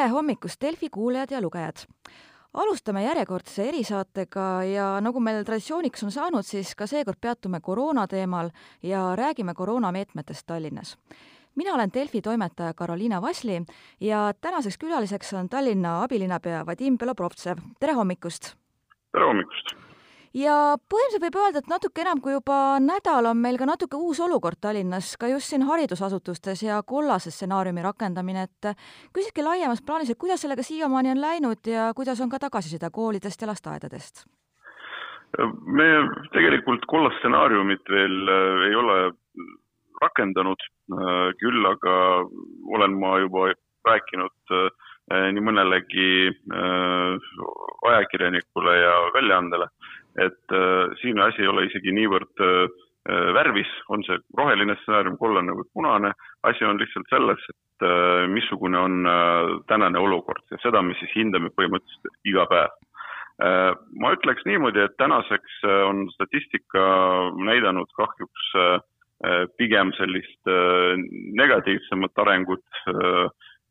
tere hommikust, Delfi kuulajad ja lugejad! alustame järjekordse erisaatega ja nagu meil traditsiooniks on saanud, siis ka seekord peatume koroona teemal ja räägime koroonameetmetest Tallinnas. mina olen Delfi toimetaja Karoliina Vasli ja tänaseks külaliseks on Tallinna abilinnapea Vadim Belobrovtsev, tere hommikust! tere hommikust! Ja põhimõtteliselt võib öelda, et natuke enam kui juba nädal on meil ka natuke uus olukord Tallinnas, ka just siin haridusasutustes ja kollase stsenaariumi rakendamine, et küsikski laiemas plaanis, et kuidas sellega siiamaani on läinud ja kuidas on ka tagasiside koolidest ja lasteaedadest? me tegelikult kollast stsenaariumit veel äh, ei ole rakendanud, äh, küll aga olen ma juba rääkinud äh, nii mõnelegi ajakirjanikule ja väljaandele et siin asi ei ole isegi niivõrd äh, äh, värvis, on see roheline stsenaarium, kollane või punane, asi on lihtsalt selles, et äh, missugune on tänane olukord ja seda me siis hindame põhimõtteliselt iga päev. Ma ütleks niimoodi, et tänaseks on statistika näidanud kahjuks pigem sellist negatiivsemat arengut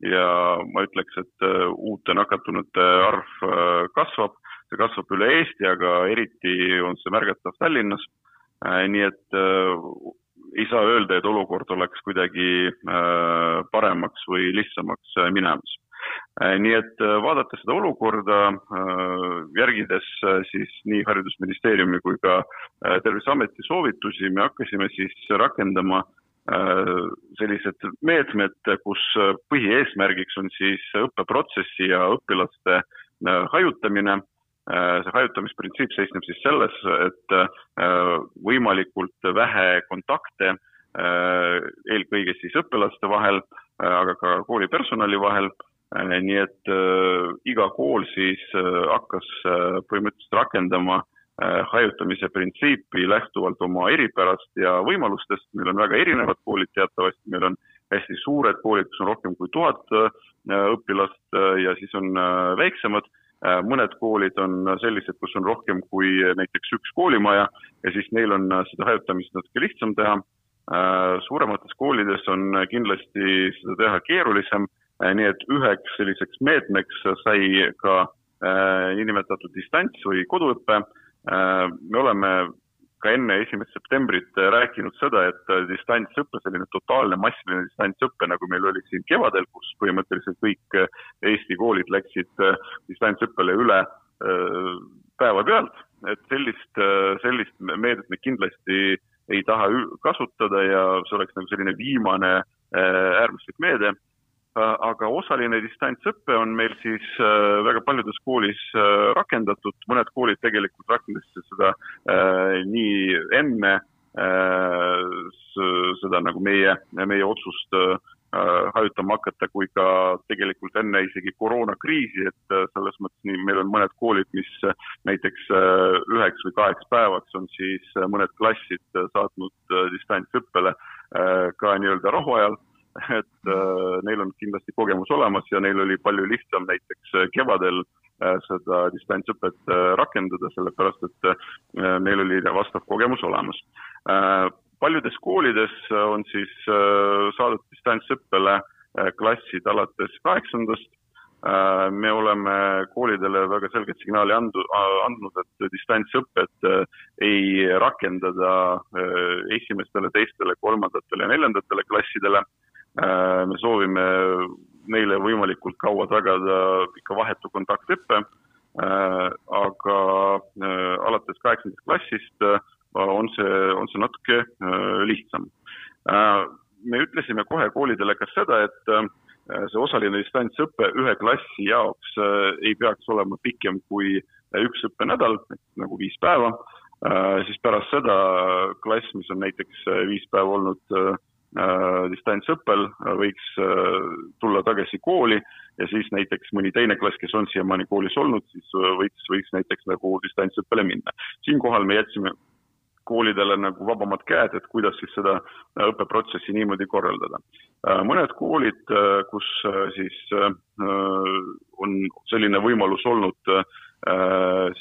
ja ma ütleks, et uute nakatunute arv kasvab. See kasvab üle Eesti, aga eriti see märgatav Tallinnas. Äh, nii et äh, ei saa öelda, et olukord oleks kuidagi äh, paremaks või lihtsamaks minemas. nii et vaadates seda olukorda, järgides siis nii Haridusministeeriumi kui ka Terviseameti soovitusi, me hakkasime siis rakendama sellised meetmed, kus põhieesmärgiks on siis õppeprotsessi ja õpilaste hajutamine see hajutamisprintsiip seisneb siis selles, et äh, võimalikult vähe kontakte, äh, eelkõige siis õpilaste vahel, aga ka kooli personali vahel. nii et iga kool siis hakkas põhimõtteliselt rakendama hajutamise printsiipi lähtuvalt oma eripärast ja võimalustest. meil on väga erinevad koolid teatavasti, meil on hästi suured koolid, kus on rohkem kui tuhat õpilast ja siis on väiksemad Äh, mõned koolid on sellised, kus on rohkem kui näiteks üks koolimaja ja siis neil on seda hajutamist natuke lihtsam teha. Äh, suuremates koolides on kindlasti seda teha keerulisem, äh, nii et üheks selliseks meetmeks sai ka niinimetatud distants või koduõpe. me oleme ka enne esimest septembrit rääkinud seda, et distantsõpe, selline totaalne massiline distantsõpe, nagu meil oli siin kevadel, kus põhimõtteliselt kõik Eesti koolid läksid distantsõppele üle äh, päevapealt, et sellist, äh, sellist meedet me kindlasti ei taha kasutada ja see oleks nagu selline viimane äh, äärmuslik meede. Äh, aga osaline distantsõpe on meil siis äh, väga paljudes koolis äh, rakendatud, mõned koolid tegelikult rakendasid seda nii enne seda nagu meie, meie otsust hajutama hakata, kui ka tegelikult enne isegi koroonakriisi, et selles mõttes nii, meil on mõned koolid, mis näiteks üheks või kaheks päevaks on siis mõned klassid saatnud distantsõppele ka nii-öelda rahuajal et äh, neil on kindlasti kogemus olemas ja neil oli palju lihtsam näiteks äh, kevadel äh, seda distantsõpet rakendada, sellepärast et neil oli vastav kogemus olemas. Paljudes koolides on siis saadud distantsõppele klassid alates kaheksandast. Me oleme koolidele väga selget signaali andu, andnud, et distantsõpet ei rakendada esimestele, teistele, kolmandatele ja neljandatele klassidele me soovime neile võimalikult kaua tagada ikka vahetu kontaktõpe, äh, aga äh, alates kaheksandast klassist on see, on see natuke lihtsam. me ütlesime kohe koolidele ka seda, et see osaline distantsõpe ühe klassi jaoks ei peaks olema pikem kui üks õppenädal, nagu viis päeva, siis pärast seda klass, mis on näiteks viis päeva olnud Äh, distantsõppel, äh, võiks äh, tulla tagasi kooli ja siis näiteks mõni teine klass, kes on siiamaani koolis olnud, siis võiks, võiks näiteks nagu distantsõppele minna. siinkohal me jätsime koolidele nagu vabamad käed, et kuidas siis seda õppeprotsessi niimoodi korraldada. mõned koolid, kus siis on selline võimalus olnud,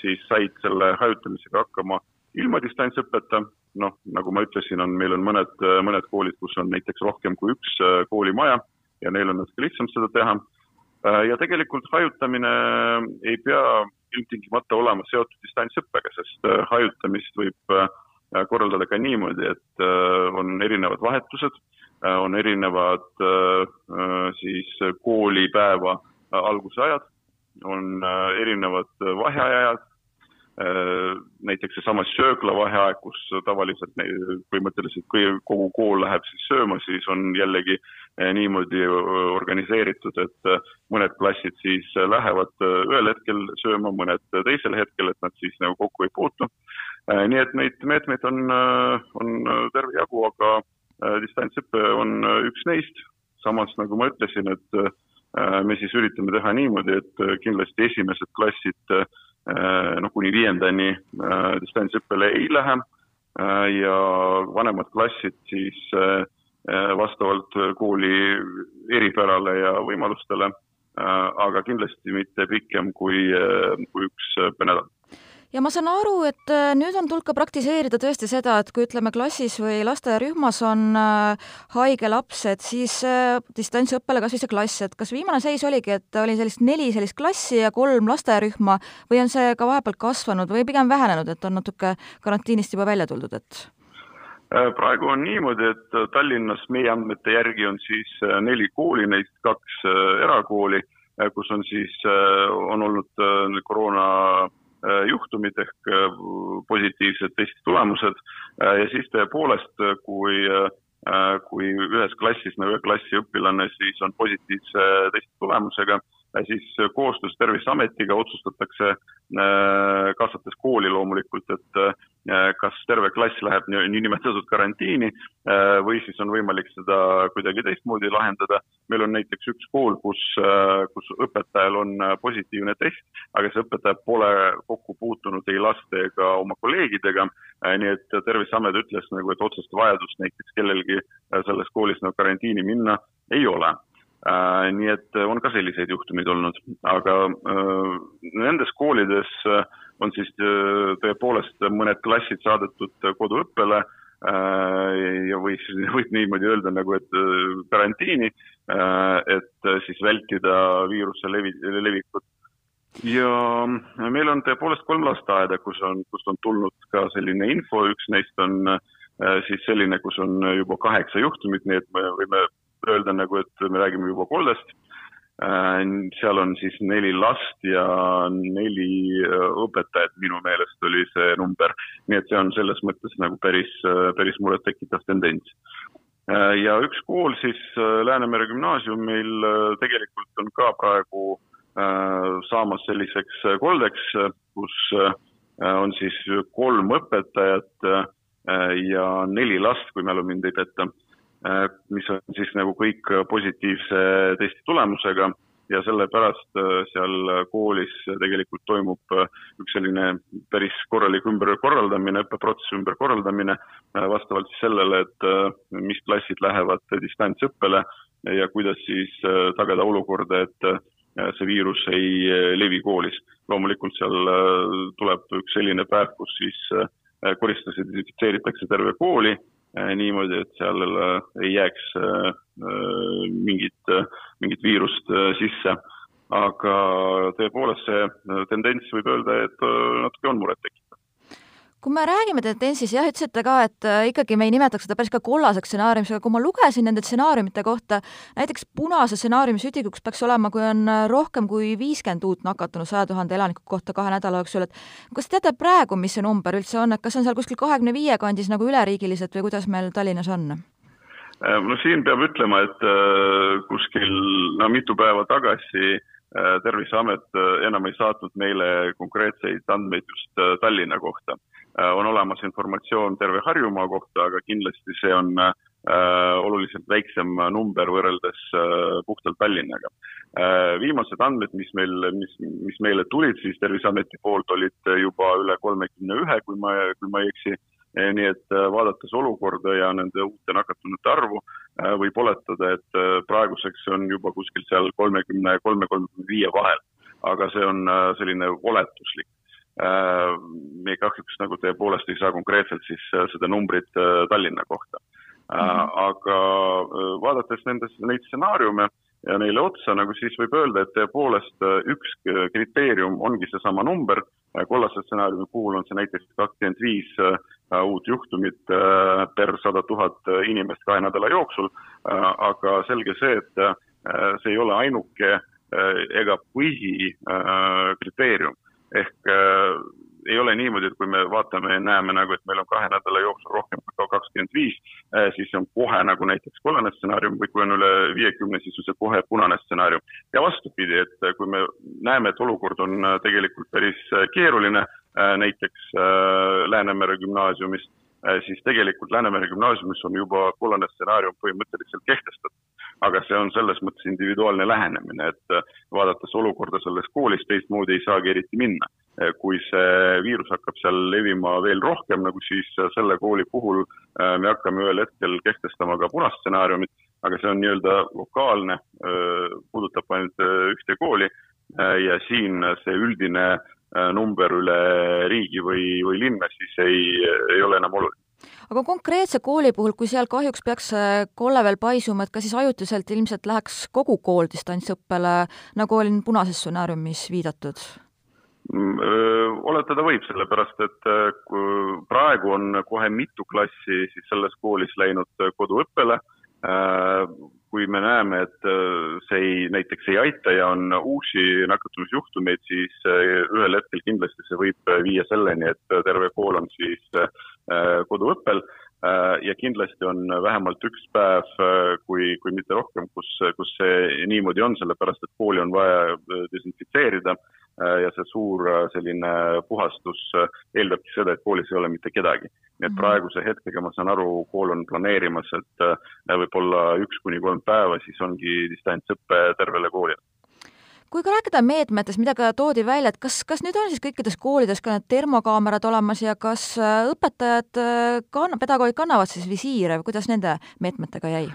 siis said selle hajutamisega hakkama ilma distantsõppeta noh, nagu ma ütlesin, on, meil on mõned, mõned koolid, kus on näiteks rohkem kui üks äh, koolimaja ja neil on natuke lihtsam seda teha. ja tegelikult hajutamine ei pea ilmtingimata olema seotud distantsõppega, sest hajutamist võib korraldada ka niimoodi, et on erinevad vahetused, on erinevad siis koolipäeva algusajad, on erinevad vaheajad, Äh, näiteks seesama sööklavaheaeg, kus tavaliselt põhimõtteliselt kogu kool läheb siis sööma, siis on jällegi äh, niimoodi äh, organiseeritud, et mõned klassid siis lähevad ühel hetkel sööma, mõned teisel hetkel, et nad siis nagu kokku ei puutu. nii et neid meetmeid on, on terve jagu, aga distantsõpe on üks neist. samas, nagu ma ütlesin, et me siis üritame teha niimoodi, et kindlasti esimesed klassid Äh, noh, kuni viiendani äh, distantsõppele ei lähe. Äh, ja vanemad klassid siis vastavalt kooli eripärale ja võimalustele, aga kindlasti mitte pikem kui, kui üks nädal ja ma saan aru, et äh, nüüd on tulnud ka praktiseerida tõesti seda, et kui ütleme, klassis või lasteaiarühmas on äh, haige laps, et siis äh, distantsõppele kas või see klass, et kas viimane seis oligi, et oli sellist neli sellist klassi ja kolm lasteaiarühma või on see ka vahepeal kasvanud või pigem vähenenud, et on natuke karantiinist juba välja tuldud, et? praegu on niimoodi, et Tallinnas meie andmete järgi on siis neli kooli, neist kaks erakooli, kus on siis, on olnud koroona juhtumid ehk äh, positiivsed testi tulemused. Äh, ja siis tõepoolest, kui, kui ühes klassis, ühe klassi õpilane siis on positiivse testi tulemusega, siis koostöös Terviseametiga otsustatakse, kaasates kooli loomulikult, et kas terve klass läheb niinimetatud karantiini või siis on võimalik seda kuidagi teistmoodi lahendada. meil on näiteks üks kool, kus, kus õpetajal on positiivne test, aga see õpetaja pole kokku puutunud ei laste ega oma kolleegidega, nii et Terviseamet ütles nagu, et otsest vajadust näiteks kellelgi selles koolis nagu karantiini minna ei ole Äh, nii et äh, on ka selliseid juhtumeid olnud, aga äh, nendes koolides on siis tõepoolest mõned klassid saadetud koduõppele ja või siis võib niimoodi öelda nagu, et karantiini, et siis vältida viiruse levi, levikut. ja meil on tõepoolest kolm lasteaeda, kus on, kust on tulnud ka selline info, üks neist on siis selline, kus on juba kaheksa juhtumit, nii et me võime öelda nagu, et me räägime juba koldest. Äh, seal on siis neli last ja neli äh, õpetajat, minu meelest oli see number. nii et see on selles mõttes nagu päris, äh, päris murettekitav tendents. ja üks kool siis, Läänemere gümnaasium meil tegelikult on ka praegu saamas selliseks koldeks, kus on siis kolm õpetajat ja neli last, kui mälu mind ei peta mis on siis nagu kõik positiivse testi tulemusega ja sellepärast äh, seal koolis tegelikult toimub äh, üks selline päris korralik ümberkorraldamine, õppeprotsessi ümberkorraldamine vastavalt siis sellele, et mis klassid lähevad distantsõppele ja kuidas siis tagada olukorda, et see viirus ei levi koolis. loomulikult seal tuleb üks selline päev, kus siis koristatakse, desinfitseeritakse terve kooli Äh, niimoodi, et seal äh, ei jääks äh, mingit, mingit viirust sisse. aga tõepoolest see tendents võib öelda, et natuke on murettekitav kui me räägime tendentsist, jah, ütlesite ka, et äh, ikkagi me ei nimetaks seda päris ka kollaseks stsenaariumiks, aga kui ma lugesin nende stsenaariumite kohta, näiteks punase stsenaariumi südikuks peaks olema, kui on äh, rohkem kui viiskümmend uut nakatunut saja tuhande elaniku kohta kahe nädala jooksul, et kas teate praegu, mis see number üldse on, et kas on seal kuskil kahekümne viie kandis nagu üleriigiliselt või kuidas meil Tallinnas on? Äh, no siin peab ütlema, et kuskil no mitu päeva tagasi Terviseamet enam ei saatnud meile konkreetseid andmeid just Tallinna kohta Äh, on olemas informatsioon terve Harjumaa kohta, aga kindlasti see on äh, oluliselt väiksem number võrreldes äh, puhtalt Tallinnaga. viimased andmed, mis meil, mis, mis meile tulid siis Terviseameti poolt, olid juba üle kolmekümne ühe, kui ma, kui ma ei eksi. Nii et vaadates olukorda ja nende uute nakatunute arvu, võib oletada, et praeguseks on juba kuskil seal kolmekümne kolme, kolmekümne viie vahel. aga see on selline oletuslik me kahjuks nagu tõepoolest ei saa konkreetselt siis seda numbrit Tallinna kohta. -hmm. aga vaadates nendes, neid stsenaariume, ja neile otsa, nagu siis võib öelda, et tõepoolest üks kriteerium ongi seesama number, kollase stsenaariumi puhul on see näiteks kakskümmend viis uut juhtumit per sada tuhat inimest kahe nädala jooksul, aga selge see, et see ei ole ainuke ega põhikriteerium ehk ei ole niimoodi, et kui me vaatame ja näeme nagu, et meil on kahe nädala jooksul rohkem kui kakskümmend viis, siis on kohe nagu näiteks kollane stsenaarium või kui on üle viiekümne, siis on see kohe punane stsenaarium. ja vastupidi, et kui me näeme, et olukord on tegelikult päris keeruline, näiteks Läänemere gümnaasiumis, siis tegelikult Läänemere gümnaasiumis on juba kollane stsenaarium põhimõtteliselt kehtestatud. aga see on selles mõttes individuaalne lähenemine, et vaadates olukorda selles koolis teistmoodi ei saagi eriti minna kui see viirus hakkab seal levima veel rohkem, nagu siis selle kooli puhul äh, me hakkame ühel hetkel kehtestama ka punast stsenaariumit, aga see on nii-öelda lokaalne, äh, puudutab ainult äh, ühte kooli ja siin see üldine number üle riigi või, või linna siis ei, ei ole enam oluline aga konkreetse kooli puhul, kui seal kahjuks peaks kolle veel paisuma, et kas siis ajutiselt ilmselt läheks kogu kool distantsõppele, nagu oli punases stsenaariumis viidatud? Mm, oletada võib, sellepärast et praegu on kohe mitu klassi siis selles koolis läinud koduõppele. Kui me näeme, et see ei, näiteks ei aita ja on uusi nakatumisjuhtumeid, siis ühel hetkel kindlasti see võib viia selleni, et terve kool on siis koduõppel ja kindlasti on vähemalt üks päev, kui, kui mitte rohkem, kus, kus see niimoodi on, sellepärast et kooli on vaja desinfitseerida. Äh, ja see suur äh, selline puhastus äh, eeldabki seda, et koolis ei ole mitte kedagi. nii et mhm. praeguse hetkega ma saan aru, kool on planeerimas, et võib-olla üks kuni kolm päeva, siis ongi distantsõpe tervele koolile kui ka rääkida meetmetest, mida ka toodi välja, et kas, kas nüüd on siis kõikides koolides ka need termokaamerad olemas ja kas õpetajad, kann-, pedagoogid kannavad siis visiire või kuidas nende meetmetega jäi?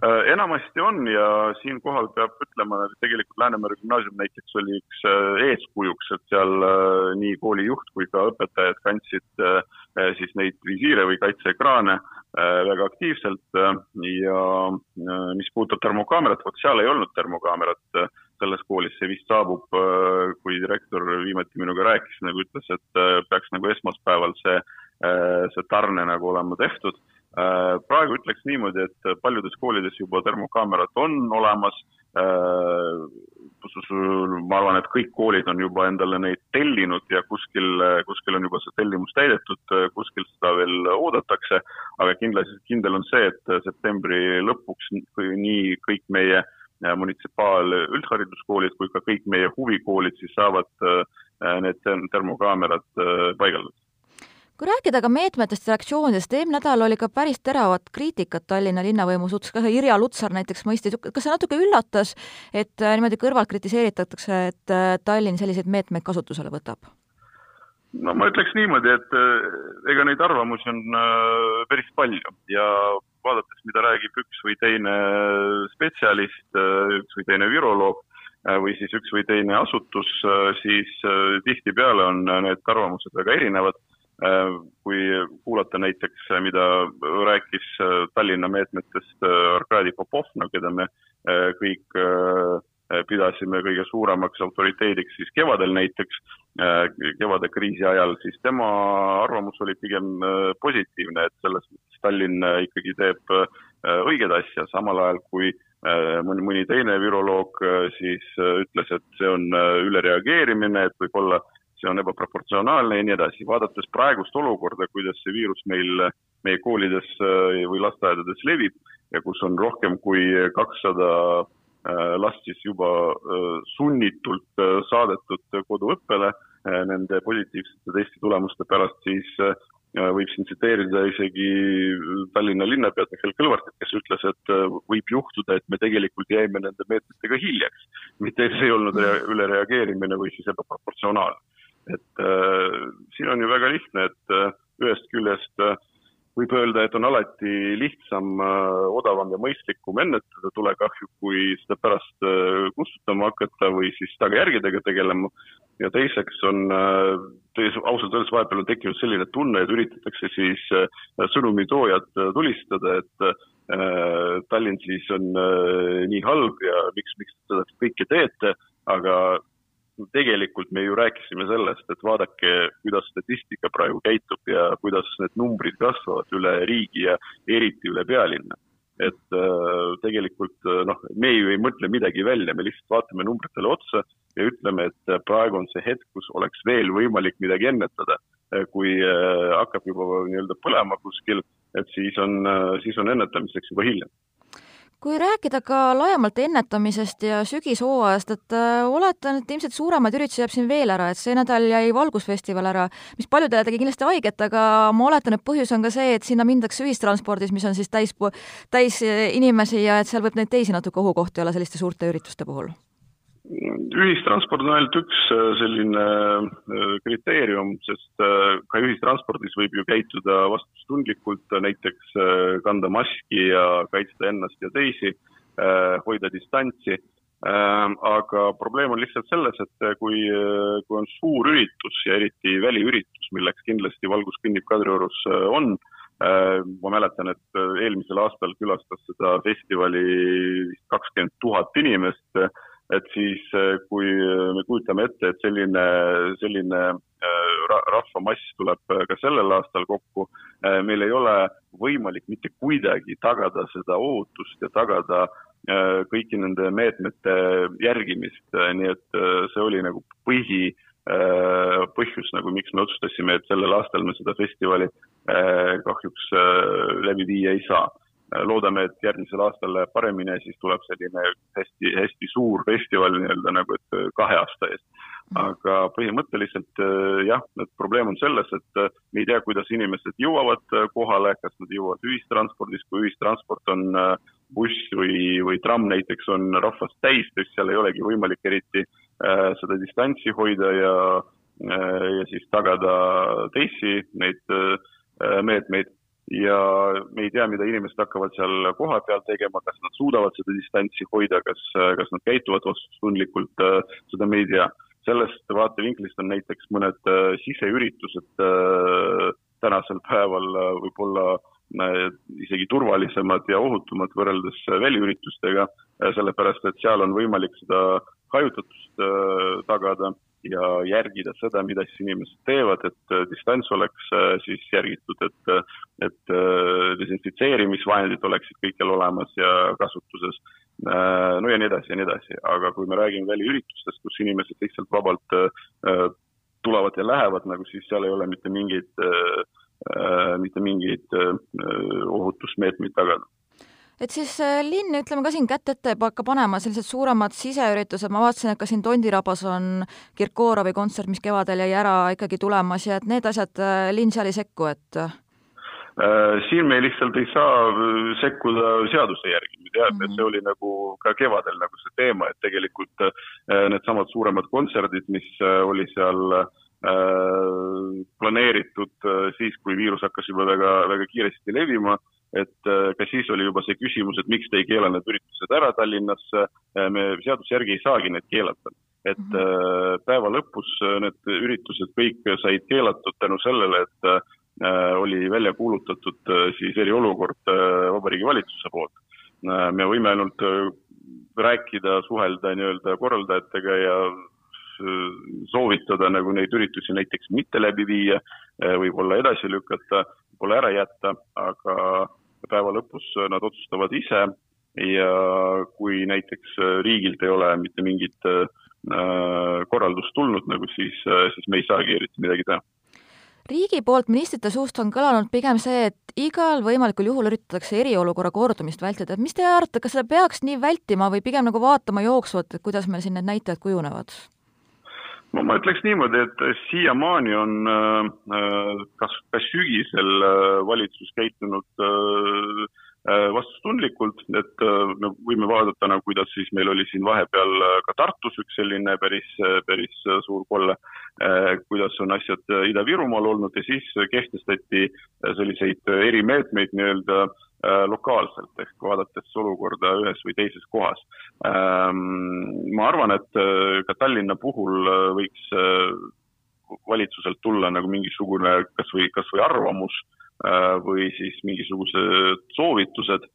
Äh, enamasti on ja siinkohal peab ütlema, et tegelikult Läänemere gümnaasium näiteks oli üks äh, eeskujuks, et seal äh, nii kooli juht kui ka õpetajad kandsid siis neid visiire või kaitseekraane väga aktiivselt ja mis puudutab termokaamerat, vot seal ei olnud termokaamerat selles koolis, see vist saabub, kui direktor viimati minuga rääkis, nagu ütles, et peaks nagu esmaspäeval see, see tarne nagu olema tehtud praegu ütleks niimoodi, et paljudes koolides juba termokaamerad on olemas. Äh, ma arvan, et kõik koolid on juba endale neid tellinud ja kuskil, kuskil on juba see tellimus täidetud, kuskil seda veel oodatakse. aga kindlasti, kindel on see, et septembri lõpuks nii kõik meie munitsipaal üldhariduskoolid kui ka kõik meie huvikoolid siis saavad äh, need termokaamerad paigaldatud kui rääkida ka meetmetest ja reaktsioonidest, eelmine nädal oli ka päris teravat kriitikat Tallinna linnavõimu suhtes, ka Irja Lutsar näiteks mõistis, kas see natuke üllatas, et äh, niimoodi kõrvalt kritiseeritakse, et äh, Tallinn selliseid meetmeid kasutusele võtab? no ma ütleks niimoodi, et äh, ega neid arvamusi on päris palju. Ja vaadates, mida räägib üks või teine spetsialist, üks või teine viroloog või siis üks või teine asutus, siis tihtipeale on need arvamused väga erinevad kui kuulata näiteks, mida rääkis äh, Tallinna meetmetest äh, Arkadi Popov, no keda me kõik pidasime kõige suuremaks autoriteediks siis kevadel näiteks, kevade kriisi ajal, siis tema arvamus oli pigem positiivne, et selles mõttes Tallinn ikkagi teeb õiget asja, samal ajal kui mõni, mõni teine viroloog siis ütles, et see on ülereageerimine, et võib-olla see on ebaproportsionaalne ja nii edasi. vaadates praegust olukorda, kuidas see viirus meil, meie koolides äh, või lasteaedades levib ja kus on rohkem kui kakssada äh, last siis juba äh, sunnitult saadetud koduõppele nende positiivsete testi tulemuste pärast, siis võib siin tsiteerida isegi Tallinna linnapead Mihhail Kõlvartit, kes ütles, et võib juhtuda, et me tegelikult jäime nende meetmetega hiljaks. mitte see ei olnud ülereageerimine või siis ebaproportsionaalne et äh, siin on ju väga lihtne, et äh, ühest küljest äh, võib öelda, et on alati lihtsam äh,, odavam ja mõistlikum ennetada tulekahju, kui seda pärast äh, kustutama hakata või siis tagajärgedega tegelema. ja teiseks on äh,, ausalt öeldes vahepeal on tekkinud selline tunne, et üritatakse siis äh, sõnumitoojat äh, tulistada, et äh, Tallinn siis on äh, nii halb ja miks, miks te seda kõike teete, aga tegelikult me ju rääkisime sellest, et vaadake, kuidas statistika praegu käitub ja kuidas need numbrid kasvavad üle riigi ja eriti üle pealinna. et äh, tegelikult äh, noh, me ju ei mõtle midagi välja, me lihtsalt vaatame numbritele otsa ja ütleme, et praegu on see hetk, kus oleks veel võimalik midagi ennetada. kui äh, hakkab juba nii-öelda põlema kuskil, et siis on, siis on ennetamiseks juba hilja kui rääkida ka laiemalt ennetamisest ja sügishooajast, et äh, oletan, et ilmselt suuremaid üritusi jääb siin veel ära, et see nädal jäi Valgusfestival ära, mis paljudele tegi kindlasti haiget, aga ma oletan, et põhjus on ka see, et sinna mindakse ühistranspordis, mis on siis täis, täis inimesi ja et seal võib neid teisi natuke ohukohti olla selliste suurte ürituste puhul ühistransport on ainult üks äh, selline äh, kriteerium, sest äh, ka ühistranspordis võib ju käituda vastutustundlikult, näiteks kanda maski ja kaitsta ennast ja teisi, hoida distantsi. aga probleem on lihtsalt selles, et kui, kui on suur üritus ja eriti väliüritus, milleks kindlasti valguskõnnib Kadriorus on, ma mäletan, et eelmisel aastal külastas seda festivali kakskümmend tuhat inimest et siis äh, kui äh, me kujutame ette, et selline, selline äh, rahvamass tuleb ka sellel aastal kokku, meil ei ole võimalik mitte kuidagi tagada seda ohutust ja tagada kõiki nende meetmete järgimist, nii et see oli nagu põhi, põhjus nagu, miks me otsustasime, et sellel aastal me seda festivali kahjuks läbi viia ei saa loodame, et järgmisel aastal läheb paremini ja siis tuleb selline hästi-hästi suur festival nii-öelda nagu, et äh, kahe aasta eest. aga põhimõtteliselt äh, jah, et probleem on selles, et me ei tea, kuidas inimesed jõuavad kohale, kas nad jõuavad ühistranspordis, kui ühistransport on buss või, või tramm näiteks on rahvast täis, siis seal ei olegi võimalik eriti seda distantsi hoida ja, ja siis tagada teisi neid meetmeid ja me ei tea, mida inimesed hakkavad seal kohapeal tegema, kas nad suudavad seda distantsi hoida, kas, kas nad käituvad vastutustundlikult, seda me ei tea. sellest vaatevinklist on näiteks mõned äh, siseüritused äh, tänasel päeval äh, võib-olla isegi turvalisemad ja ohutumad võrreldes väliüritustega, sellepärast et seal on võimalik seda hajutatust tagada ja järgida seda, mida siis inimesed teevad, et äh, distants oleks äh, siis järgitud, et, äh, et desinfitseerimisvahendid oleksid kõikjal olemas ja kasutuses. no ja nii edasi ja nii edasi, aga kui me räägime väliüritustest, kus inimesed lihtsalt vabalt tulevad ja lähevad, nagu siis seal ei ole mitte mingeid, mitte mingeid ohutusmeetmeid tagada. Et siis äh, linn, ütleme ka siin kätt ette hakka panema sellised suuremad siseüritused, ma vaatasin, et ka siin Tondirabas on Kirkorovi kontsert, mis kevadel jäi ära ikkagi tulemas ja et need asjad äh, linn seal ei sekku, et äh, siin me lihtsalt ei saa sekkuda seaduse järgi, me teame et see oli nagu ka kevadel nagu see teema, et tegelikult needsamad suuremad kontserdid, mis oli seal planeeritud siis, kui viirus hakkas juba väga, väga kiiresti levima et äh, ka siis oli juba see küsimus, et miks te ei keela need üritused ära Tallinnas, äh, me seaduse järgi ei saagi neid keelata. et mm -hmm. päeva lõpus need üritused kõik said keelatud tänu sellele, et oli välja kuulutatud siis eriolukord Vabariigi Valitsuse poolt. me võime ainult rääkida, suhelda nii-öelda korraldajatega ja soovitada nagu neid üritusi näiteks mitte läbi viia, võib-olla edasi lükata, võib-olla ära jätta, aga päeva lõpus nad otsustavad ise. Ja kui näiteks riigilt ei ole mitte mingit äh, korraldust tulnud nagu, siis, äh, siis me ei saagi eriti midagi teha. Riigi poolt ministrite suust on kõlanud pigem see, et igal võimalikul juhul üritatakse eriolukorra kordumist vältida, et mis te arvate, kas seda peaks nii vältima või pigem nagu vaatama jooksvalt, et kuidas meil siin need näitajad kujunevad? No ma ütleks niimoodi, et siiamaani on äh, äh, kas, kas sügisel äh, valitsus käitunud vastutustundlikult, et me võime vaadata nagu, kuidas siis meil oli siin vahepeal ka Tartus üks selline päris, päris suur kolle, kuidas on asjad Ida-Virumaal olnud ja siis kehtestati selliseid erimeetmeid nii-öelda Äh, lokaalselt ehk vaadates olukorda ühes või teises kohas. Ähm, ma arvan, et äh, ka Tallinna puhul äh, võiks valitsuselt tulla nagu mingisugune kas või, kas või arvamus või siis mingisugused soovitused,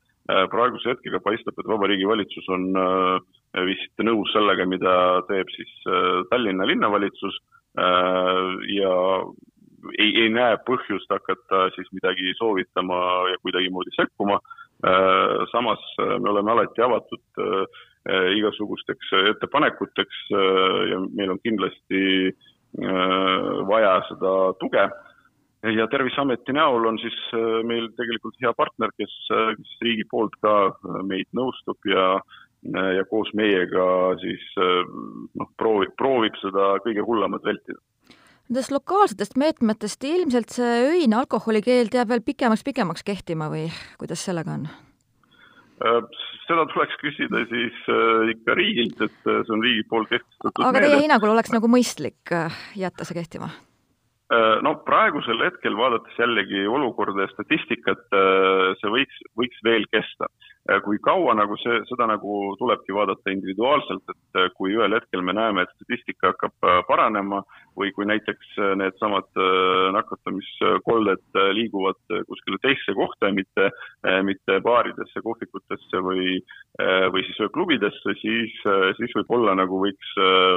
praeguse hetkega paistab, et Vabariigi Valitsus on vist nõus sellega, mida teeb siis Tallinna linnavalitsus ja ei, ei näe põhjust hakata siis midagi soovitama ja kuidagimoodi sekkuma. samas me oleme alati avatud igasugusteks ettepanekuteks ja meil on kindlasti vaja seda tuge ja Terviseameti näol on siis meil tegelikult hea partner, kes, kes riigi poolt ka meid nõustub ja ja koos meiega siis noh, proovib, proovib seda kõige hullemat vältida Nendest lokaalsetest meetmetest ilmselt see öine alkoholikeeld jääb veel pikemaks-pikemaks kehtima või kuidas sellega on? Äh, seda tuleks küsida siis äh, ikka riigilt, et äh, see on riigi poolt kehtestatud aga teie hinnangul oleks nagu mõistlik jätta see kehtima? No praegusel hetkel, vaadates jällegi olukorda ja statistikat, see võiks, võiks veel kesta. Äh, kui kaua nagu see, seda nagu tulebki vaadata individuaalselt, et kui ühel hetkel me näeme, et statistika hakkab paranema või kui näiteks needsamad nakatumiskolded liiguvad kuskile teisse kohta, mitte, mitte baaridesse, kohvikutesse või, või siis ööklubidesse, siis, siis võib-olla nagu võiks,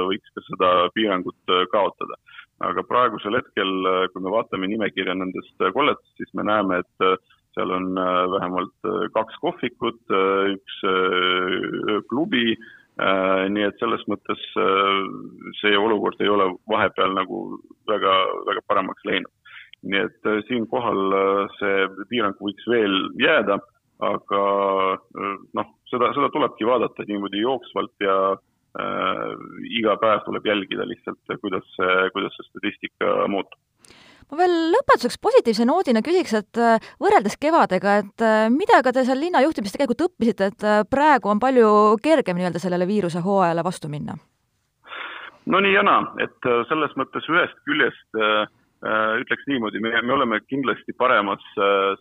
võiks ka seda piirangut kaotada. Aga praegusel hetkel, äh, kui me vaatame nimekirja nendest äh, kolletest, siis me näeme, et äh, seal on vähemalt kaks kohvikut, üks ööklubi, nii et selles mõttes see olukord ei ole vahepeal nagu väga, väga paremaks läinud. nii et siinkohal see piirang võiks veel jääda, aga noh, seda, seda tulebki vaadata niimoodi jooksvalt ja äh, iga päev tuleb jälgida lihtsalt, kuidas see, kuidas see statistika muutub ma veel lõpetuseks positiivse noodina küsiks, et äh, võrreldes kevadega, et äh, mida ka te seal linna juhtimist tegelikult õppisite, et äh, praegu on palju kergem nii-öelda sellele viiruse hooajale vastu minna? no nii ja naa, et selles mõttes ühest küljest äh, ütleks niimoodi, me, me oleme kindlasti paremas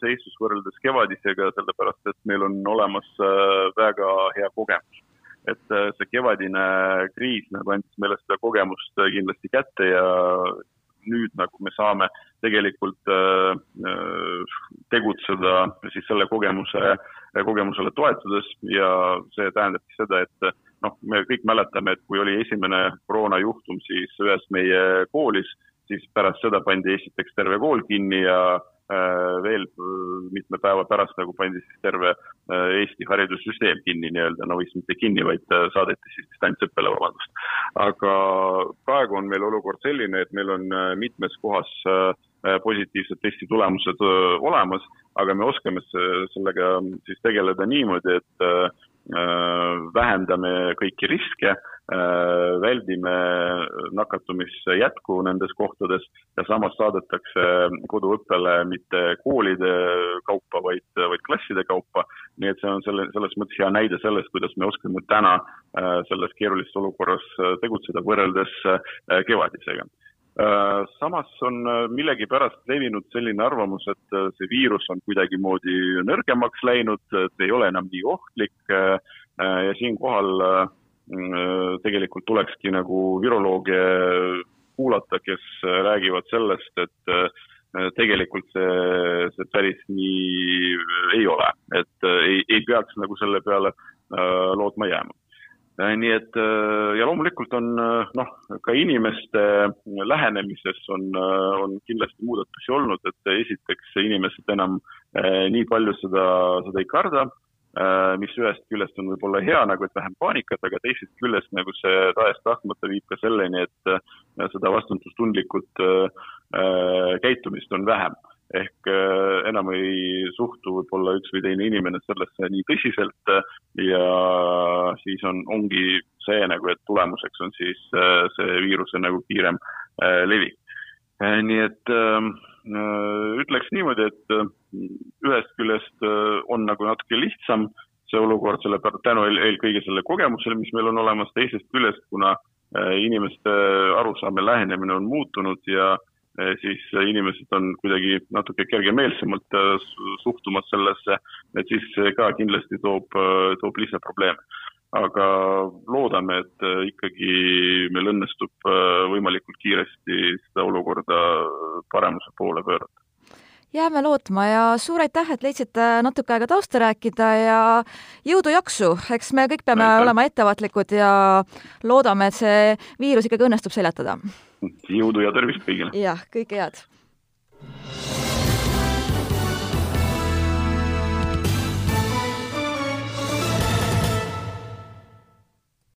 seisus võrreldes kevadisega, sellepärast et meil on olemas väga hea kogemus et see kevadine kriis nagu andis meile seda kogemust kindlasti kätte ja nüüd nagu me saame tegelikult äh, äh, tegutseda siis selle kogemuse, kogemusele toetudes ja see tähendabki seda, et noh, me kõik mäletame, et kui oli esimene koroonajuhtum siis ühes meie koolis, siis pärast seda pandi esiteks terve kool kinni ja Äh, veel äh, mitme päeva pärast nagu pandi siis terve äh, Eesti haridussüsteem kinni nii-öelda, no vist mitte kinni, vaid saadeti siis distantsõppele, vabandust. aga praegu on meil olukord selline, et meil on mitmes kohas positiivsed testi tulemused olemas, aga me oskame sellega siis tegeleda niimoodi, et vähendame kõiki riske Äh, väldime nakatumise jätku nendes kohtades ja samas saadetakse koduõppele mitte koolide kaupa, vaid, vaid klasside kaupa. nii et see on selle, selles mõttes hea näide sellest, kuidas me oskame täna äh, selles keerulises olukorras äh, tegutseda võrreldes kevadisega samas on millegipärast levinud selline arvamus, et see viirus on kuidagimoodi nõrgemaks läinud, et ei ole enam nii ohtlik ja siinkohal Äh, tegelikult tulekski nagu virolooge kuulata, kes räägivad sellest, et äh, tegelikult see, see päris nii ei ole, et äh, ei, ei peaks nagu selle peale lootma jääma. Nii et ja loomulikult on noh, ka inimeste lähenemises on, on kindlasti muudatusi olnud, et esiteks inimesed enam nii palju seda, seda ei karda Äh, mis ühest küljest on võib-olla hea nagu, et vähem paanikat, aga teisest küljest nagu see tahes-tahtmata viib ka selleni, et äh, seda vastutustundlikult äh, käitumist on vähem. Ehk enam ei suhtu võib-olla üks või teine inimene sellesse nii tõsiselt ja siis on, ongi see nagu, et tulemuseks on siis see viiruse nagu kiirem levik. nii et äh, Äh, ütleks niimoodi, et äh, ühest küljest äh, on nagu natuke lihtsam see olukord, selle tänu eelkõige selle kogemusele, mis meil on olemas, teisest küljest, kuna inimeste arusaam ja lähenemine on muutunud ja siis inimesed on kuidagi natuke kergemeelsemalt suhtumas sellesse, et siis see ka kindlasti toob, toob lisaprobleeme aga loodame, et ikkagi meil õnnestub võimalikult kiiresti seda olukorda paremuse poole pöörata. jääme lootma ja suur aitäh, et leidsite natuke aega tausta rääkida ja jõudu-jaksu, eks me kõik peame aitäh. olema ettevaatlikud ja loodame, et see viirus ikkagi õnnestub seljatada. Jõudu ja tervist kõigile! jah, kõike head!